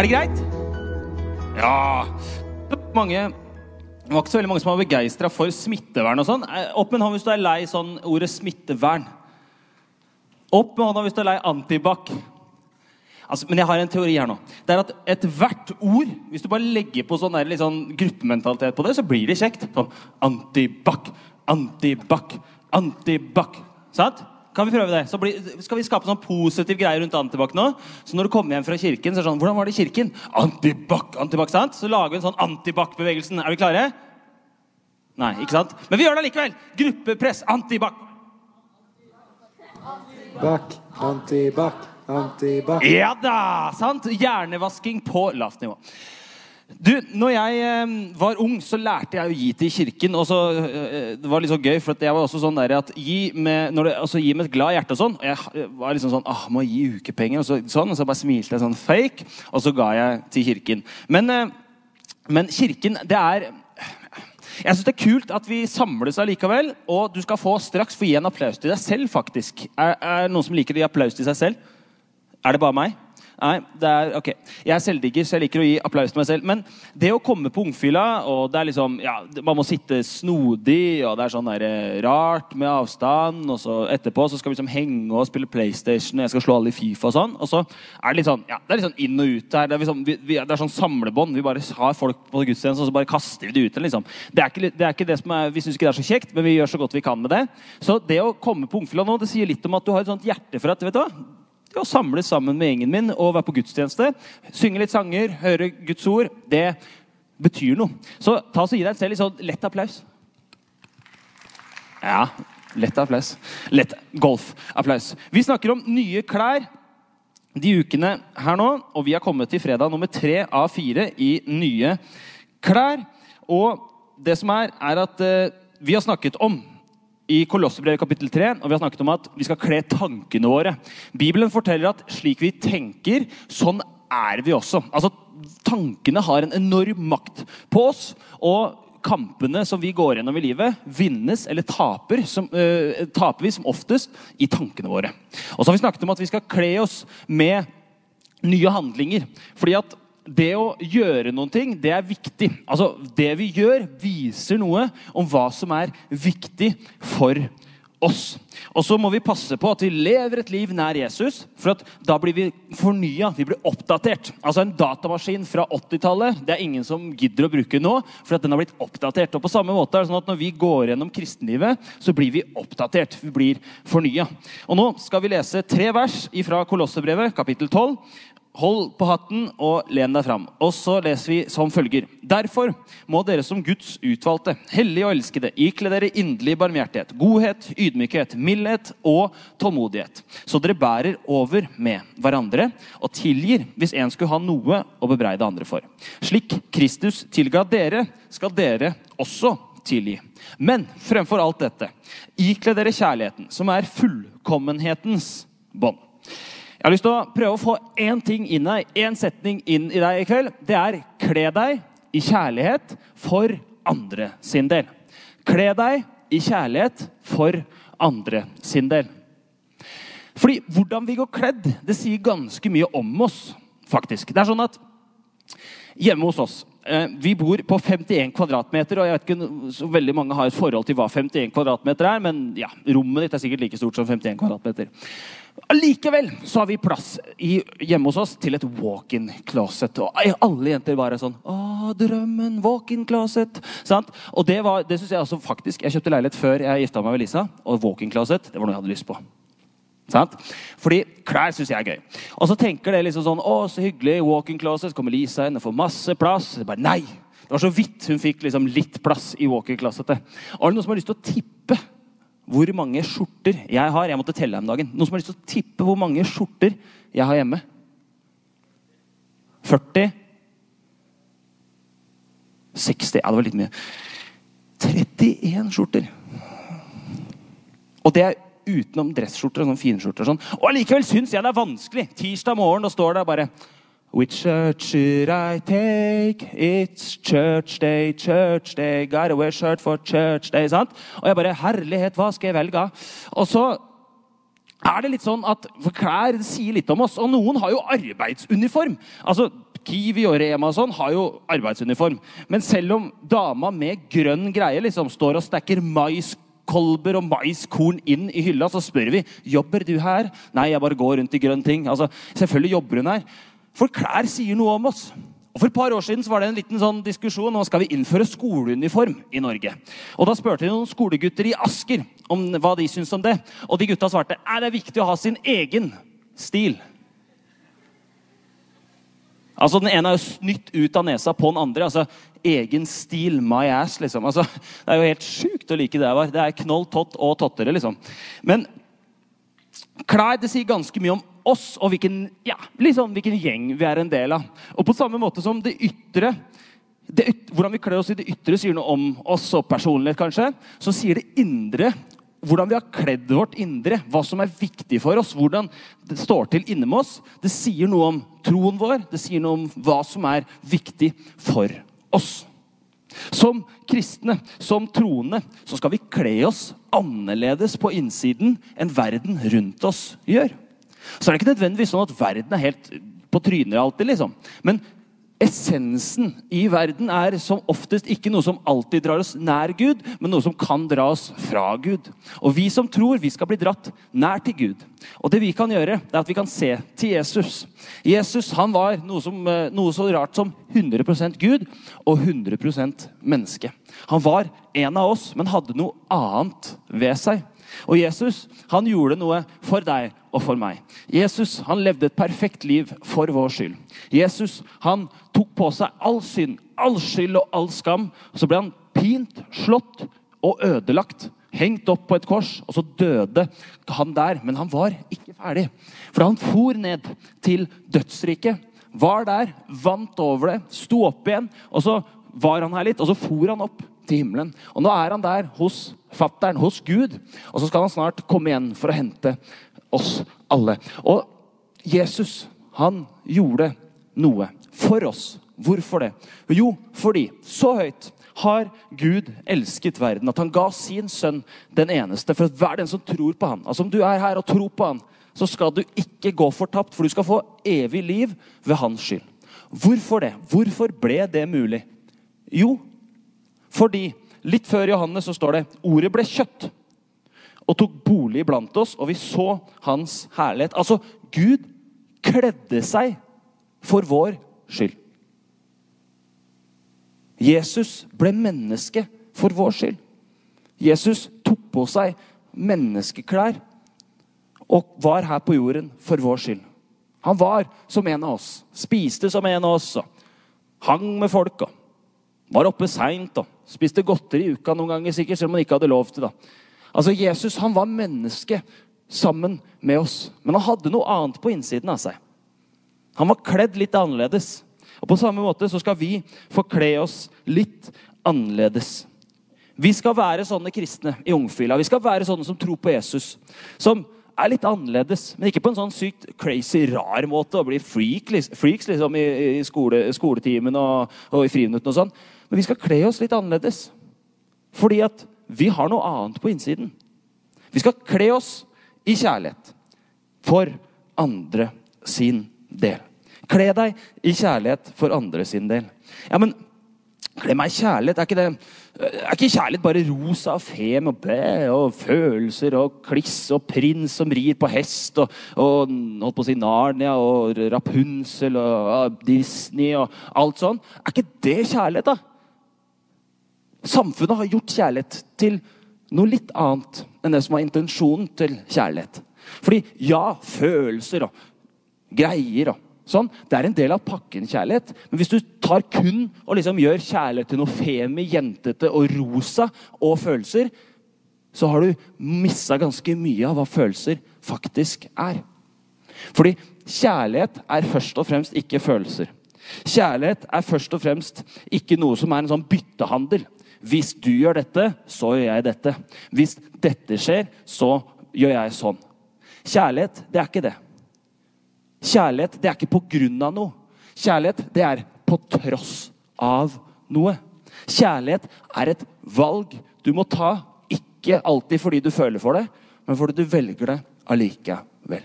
Er det greit? Ja mange, Det var ikke så veldig mange som var begeistra for smittevern og sånn. Eh, Opp med en hånd hvis du er lei sånn ordet smittevern. Opp med hånda hvis du er lei antibac. Altså, men jeg har en teori her nå. Det er at Ethvert ord Hvis du bare legger på sånn, der, litt sånn gruppementalitet på det, så blir det kjekt. Sånn antibac, antibac, antibac. Sant? Kan vi prøve det? Så bli, skal vi skape sånn positiv greie rundt antibac nå? Så når du kommer hjem fra kirken, så er det sånn Hvordan var det i kirken? Antibac, antibac, sant? Så lager vi en sånn antibac-bevegelsen. Er vi klare? Nei, ikke sant? Men vi gjør det likevel. Gruppepress, antibac. Back, antibac, antibac. Ja da! Sant? Hjernevasking på lavt nivå. Du, når jeg eh, var ung, så lærte jeg å gi til kirken. og så, eh, Det var litt så gøy, for jeg var også sånn der at gi med, det, altså, gi med et glad hjerte og sånn. og Jeg var liksom sånn ah, Må gi ukepenger? Og så, sånn, og så bare smilte jeg sånn fake, og så ga jeg til kirken. Men, eh, men kirken, det er jeg synes Det er kult at vi samles allikevel. Og du skal få straks få gi en applaus til deg selv, faktisk. Er det noen som liker å gi applaus til seg selv? Er det bare meg? Nei, det er, ok. Jeg er selvdigger, så jeg liker å gi applaus til meg selv. Men det å komme på ungfylla, og det er liksom, ja, man må sitte snodig, og det er sånn der, eh, rart med avstand, og så etterpå så skal vi liksom henge og spille PlayStation, og jeg skal slå alle i Fifa og sånn. Og så er det litt sånn, ja, det er litt sånn inn og ut her. Det er, liksom, vi, vi, det er sånn samlebånd. Vi bare har folk på gudstjeneste, og så bare kaster vi det ut. Liksom. Det, er ikke, det er ikke det som er, Vi syns ikke det er så kjekt, men vi gjør så godt vi kan med det. Så det å komme på ungfylla nå, det sier litt om at du har et sånt hjerte for at vet du hva, det å samles sammen med gjengen min og være på gudstjeneste, synge litt sanger, høre Guds ord, det betyr noe. Så ta og gi deg selv litt sånn lett applaus. Ja, lett applaus. Lett golfapplaus. Vi snakker om nye klær de ukene her nå, og vi har kommet til fredag nummer tre av fire i nye klær. Og det som er, er at eh, vi har snakket om i Kolosserbrevet kapittel 3, og vi har snakket om at vi skal kle tankene våre. Bibelen forteller at slik vi tenker, sånn er vi også. Altså, Tankene har en enorm makt på oss. og Kampene som vi går gjennom i livet, vinnes eller taper, som, uh, taper vi som oftest i tankene våre. Og så har vi snakket om at vi skal kle oss med nye handlinger. fordi at det å gjøre noen ting, det er viktig. Altså, Det vi gjør, viser noe om hva som er viktig for oss. Og så må vi passe på at vi lever et liv nær Jesus, for da blir vi fornya. Vi blir oppdatert. Altså En datamaskin fra 80-tallet det er ingen som gidder å bruke nå, for den har blitt oppdatert. Og på samme måte er det sånn at Når vi går gjennom kristenlivet, så blir vi oppdatert. Vi blir fornya. Og nå skal vi lese tre vers fra Kolossebrevet, kapittel 12. Hold på hatten og len deg fram. Og så leser vi som følger. Derfor må dere som Guds utvalgte, hellige og elskede, ikle dere inderlig barmhjertighet, godhet, ydmykhet, mildhet og tålmodighet. Så dere bærer over med hverandre og tilgir hvis en skulle ha noe å bebreide andre for. Slik Kristus tilga dere, skal dere også tilgi. Men fremfor alt dette, ikle dere kjærligheten, som er fullkommenhetens bånd. Jeg har lyst til å prøve å få én ting inn deg, én setning inn i deg i kveld. Det er kle deg i kjærlighet for andre sin del. Kle deg i kjærlighet for andre sin del. Fordi hvordan vi går kledd, det sier ganske mye om oss, faktisk. Det er sånn at hjemme hos oss eh, vi bor på 51 kvadratmeter, og jeg vet ikke så veldig mange har et forhold til hva 51 kvadratmeter er, men ja, rommet ditt er sikkert like stort som 51 kvadratmeter. Allikevel så har vi plass i, hjemme hos oss til et walk-in closet. Og alle jenter bare sånn Å, drømmen! Walk-in closet! Sant? Og det, var, det synes jeg også faktisk Jeg kjøpte leilighet før jeg gifta meg med Lisa, og walk-in closet det var noe jeg hadde lyst på. Sant? Fordi klær syns jeg er gøy. Og så tenker det liksom sånn Å, så hyggelig. Walk-in closet. Kommer Lisa inn og får masse plass. Det bare, Nei! Det var så vidt hun fikk liksom litt plass i walk-in closetet. Er det noen som har lyst til å tippe hvor mange skjorter jeg har. Jeg måtte telle om dagen. Noen som har lyst til å tippe hvor mange skjorter jeg har hjemme? 40? 60? Ja, det var litt mye. 31 skjorter. Og det er utenom dressskjorter og sånn finskjorter. Og sånn. Og allikevel syns jeg det er vanskelig. Tirsdag morgen og står der bare Which church should I take? It's church day, church day. Gotta wear shirt for church day. sant? Og jeg bare Herlighet, hva skal jeg velge? Og så er det litt sånn at Klær sier litt om oss. Og noen har jo arbeidsuniform. Altså, Kiwi og Rema og sånn har jo arbeidsuniform. Men selv om dama med grønn greie liksom står og stacker maiskolber og maiskorn inn i hylla, så spør vi jobber du her. Nei, jeg bare går rundt i grønne ting. Altså, selvfølgelig jobber hun her. For klær sier noe om oss. Og For et par år siden var det en liten sånn diskusjon om skal vi innføre skoleuniform i Norge. Og Da spurte de noen skolegutter i Asker om hva de syntes om det. Og de gutta svarte er det viktig å ha sin egen stil. Altså Den ene er jo snytt ut av nesa på den andre. altså Egen stil, my ass, liksom. Altså, det er jo helt sjukt å like det var. Det er knoll, tott og tottere, liksom. Men klær det sier ganske mye om oss og hvilken, ja, liksom, hvilken gjeng vi er en del av. Og på samme måte som det ytre det yt Hvordan vi kler oss i det ytre, sier noe om oss og personlighet, kanskje. Så sier det indre hvordan vi har kledd vårt indre, hva som er viktig for oss, hvordan det står til inni oss. Det sier noe om troen vår, det sier noe om hva som er viktig for oss. Som kristne, som troende, så skal vi kle oss annerledes på innsiden enn verden rundt oss gjør. Så er det ikke nødvendigvis sånn at verden er helt på trynet alltid, liksom. Men essensen i verden er som oftest ikke noe som alltid drar oss nær Gud, men noe som kan dra oss fra Gud. Og vi som tror, vi skal bli dratt nær til Gud. Og det vi kan gjøre, det er at vi kan se til Jesus. Jesus han var noe, som, eh, noe så rart som 100% Gud og 100% menneske. Han var en av oss, men hadde noe annet ved seg. Og Jesus han gjorde noe for deg og for meg. Jesus han levde et perfekt liv for vår skyld. Jesus han tok på seg all synd, all skyld og all skam. og Så ble han pint, slått og ødelagt. Hengt opp på et kors, og så døde han der. Men han var ikke ferdig. For han for ned til dødsriket. Var der, vant over det, sto opp igjen. Og så var han her litt, og så for han opp til himmelen. Og nå er han der hos fatteren, hos Gud. Og så skal han snart komme igjen for å hente oss alle. Og Jesus, han gjorde noe for oss. Hvorfor det? Jo, fordi så høyt har Gud elsket verden at han ga sin sønn den eneste. For hver den som tror på han, altså om du er her og tror på han, så skal du ikke gå fortapt, for du skal få evig liv ved hans skyld. Hvorfor det? Hvorfor ble det mulig? Jo, fordi litt før Johannes så står det ordet ble kjøtt og tok bolig blant oss, og vi så hans herlighet. Altså, Gud kledde seg for vår skyld. Jesus ble menneske for vår skyld. Jesus tok på seg menneskeklær og var her på jorden for vår skyld. Han var som en av oss, spiste som en av oss, hang med folk. og Var oppe seint og spiste godteri i uka noen ganger, sikkert, selv om han ikke hadde lov til det. Altså, Jesus han var menneske sammen med oss, men han hadde noe annet på innsiden av seg. Han var kledd litt annerledes. Og På samme måte så skal vi få kle oss litt annerledes. Vi skal være sånne kristne i ungfila. Vi skal være sånne som tror på Jesus. Som er litt annerledes, men ikke på en sånn sykt crazy, rar måte. Å bli freak, freaks liksom, i, i skole, skoletimen og, og i friminuttene og sånn. Men vi skal kle oss litt annerledes. Fordi at vi har noe annet på innsiden. Vi skal kle oss i kjærlighet for andre sin del. Kle deg i kjærlighet for andre sin del. Ja, men kle meg i kjærlighet, er ikke det er ikke kjærlighet bare rosa og fem og bæ og følelser og kliss og prins som rir på hest og, og holdt på å si Narnia og Rapunsel og, og Disney og alt sånn? Er ikke det kjærlighet, da? Samfunnet har gjort kjærlighet til noe litt annet enn det som var intensjonen til kjærlighet. Fordi ja, følelser og greier og sånn, det er en del av pakken kjærlighet. Men hvis du tar kun og liksom gjør kjærlighet til noe femi, jentete og rosa og følelser, så har du missa ganske mye av hva følelser faktisk er. Fordi kjærlighet er først og fremst ikke følelser. Kjærlighet er først og fremst ikke noe som er en sånn byttehandel. Hvis du gjør dette, så gjør jeg dette. Hvis dette skjer, så gjør jeg sånn. Kjærlighet, det er ikke det. Kjærlighet, det er ikke på grunn av noe. Kjærlighet, det er på tross av noe. Kjærlighet er et valg du må ta, ikke alltid fordi du føler for det, men fordi du velger det allikevel.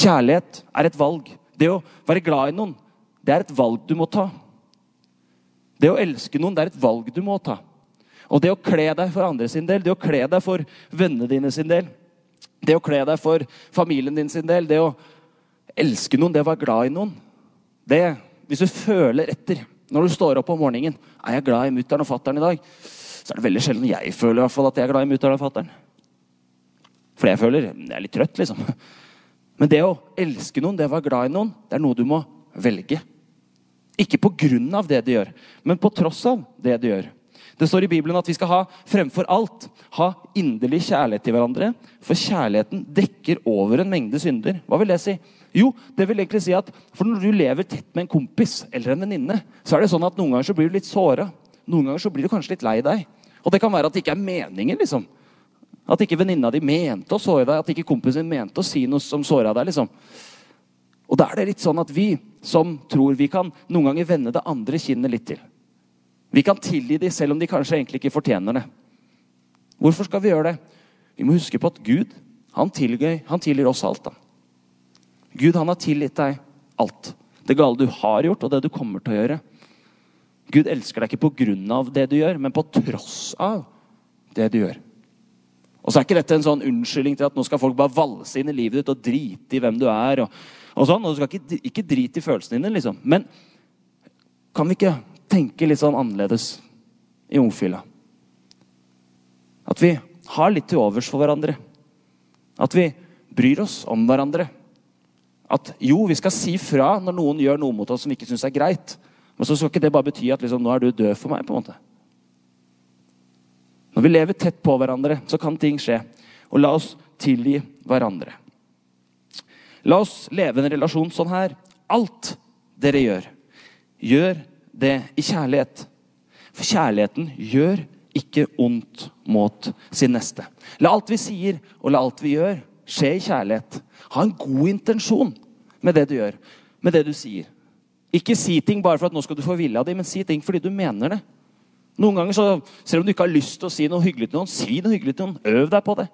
Kjærlighet er et valg Det å være glad i noen, det er et valg du må ta. Det å elske noen, det er et valg du må ta. Og det å kle deg for andre sin del, det å kle deg for vennene dine sin del, det å kle deg for familien din sin del, det å elske noen, det å være glad i noen det, Hvis du føler etter når du står opp om morgenen Er jeg glad i mutter'n og fatter'n i dag? Så er det veldig sjelden jeg føler i hvert fall at jeg er glad i mutter'n og fatter'n. For jeg føler jeg er litt trøtt, liksom. Men det å elske noen, det å være glad i noen, det er noe du må velge. Ikke på grunn av det de gjør, men på tross av det de gjør. Det står i Bibelen at vi skal ha fremfor alt ha inderlig kjærlighet til hverandre. For kjærligheten dekker over en mengde synder. Hva vil det si? Jo, det vil egentlig si at for når du lever tett med en kompis eller en venninne, så er det sånn at noen ganger så blir du litt såra. Noen ganger så blir du kanskje litt lei deg. Og det kan være at det ikke er meningen. liksom. At ikke venninna di mente å såre deg, at ikke kompisen din mente å si noe som såra deg. liksom. Og da er det litt sånn at vi som tror vi kan noen ganger vende det andre kinnet litt til. Vi kan tilgi dem selv om de kanskje egentlig ikke fortjener det. Hvorfor skal vi gjøre det? Vi må huske på at Gud han tilgir, han tilgir oss alt. da. Gud han har tilgitt deg alt. Det gale du har gjort, og det du kommer til å gjøre. Gud elsker deg ikke pga. det du gjør, men på tross av det du gjør. Og så er ikke dette en sånn unnskyldning til at nå skal folk bare valse inn i livet ditt og drite i hvem du er. og, og sånn, og Du skal ikke, ikke drite i følelsene dine, liksom. Men kan vi ikke tenke litt sånn annerledes i ungfila? At vi har litt til overs for hverandre. At vi bryr oss om hverandre. At jo, vi skal si fra når noen gjør noe mot oss som vi ikke syns er greit. Men så skal ikke det bare bety at liksom, nå er du død for meg. på en måte. Når vi lever tett på hverandre, så kan ting skje. Og la oss tilgi hverandre. La oss leve en relasjon sånn her. Alt dere gjør, gjør det i kjærlighet. For kjærligheten gjør ikke ondt mot sin neste. La alt vi sier og la alt vi gjør, skje i kjærlighet. Ha en god intensjon med det du gjør, med det du sier. Ikke si ting bare for at nå skal du få vilja di, men si ting fordi du mener det. Noen ganger, så, Selv om du ikke har lyst til å si noe hyggelig til noen, si noe hyggelig til noen. Øv deg på det.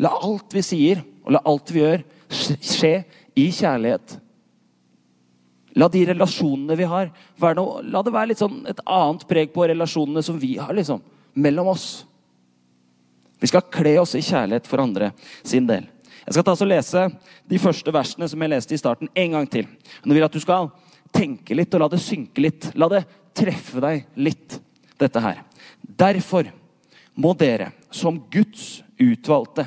La alt vi sier og la alt vi gjør, skje i kjærlighet. La de relasjonene vi har, noe, la det være sånn et annet preg på relasjonene som vi har liksom, mellom oss. Vi skal kle oss i kjærlighet for andre sin del. Jeg skal ta og lese de første versene som jeg leste i starten, en gang til. Nå vil jeg at du skal tenke litt og la det synke litt. La det treffe deg litt, dette her. Derfor må dere, som Guds utvalgte,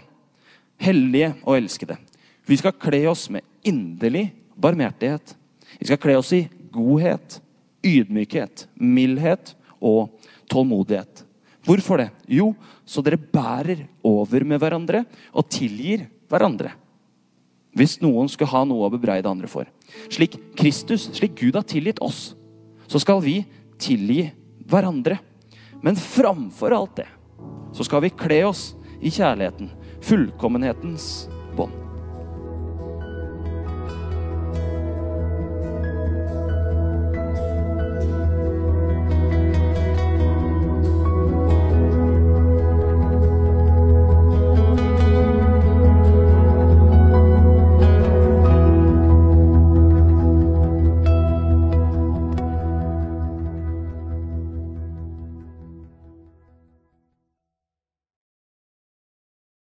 hellige og elskede Vi skal kle oss med inderlig barmhjertighet vi skal kle oss i godhet, ydmykhet, mildhet og tålmodighet. Hvorfor det? Jo, så dere bærer over med hverandre og tilgir hverandre. Hvis noen skal ha noe å bebreide andre for. Slik Kristus, slik Gud har tilgitt oss, så skal vi tilgi hverandre. Men framfor alt det så skal vi kle oss i kjærligheten, fullkommenhetens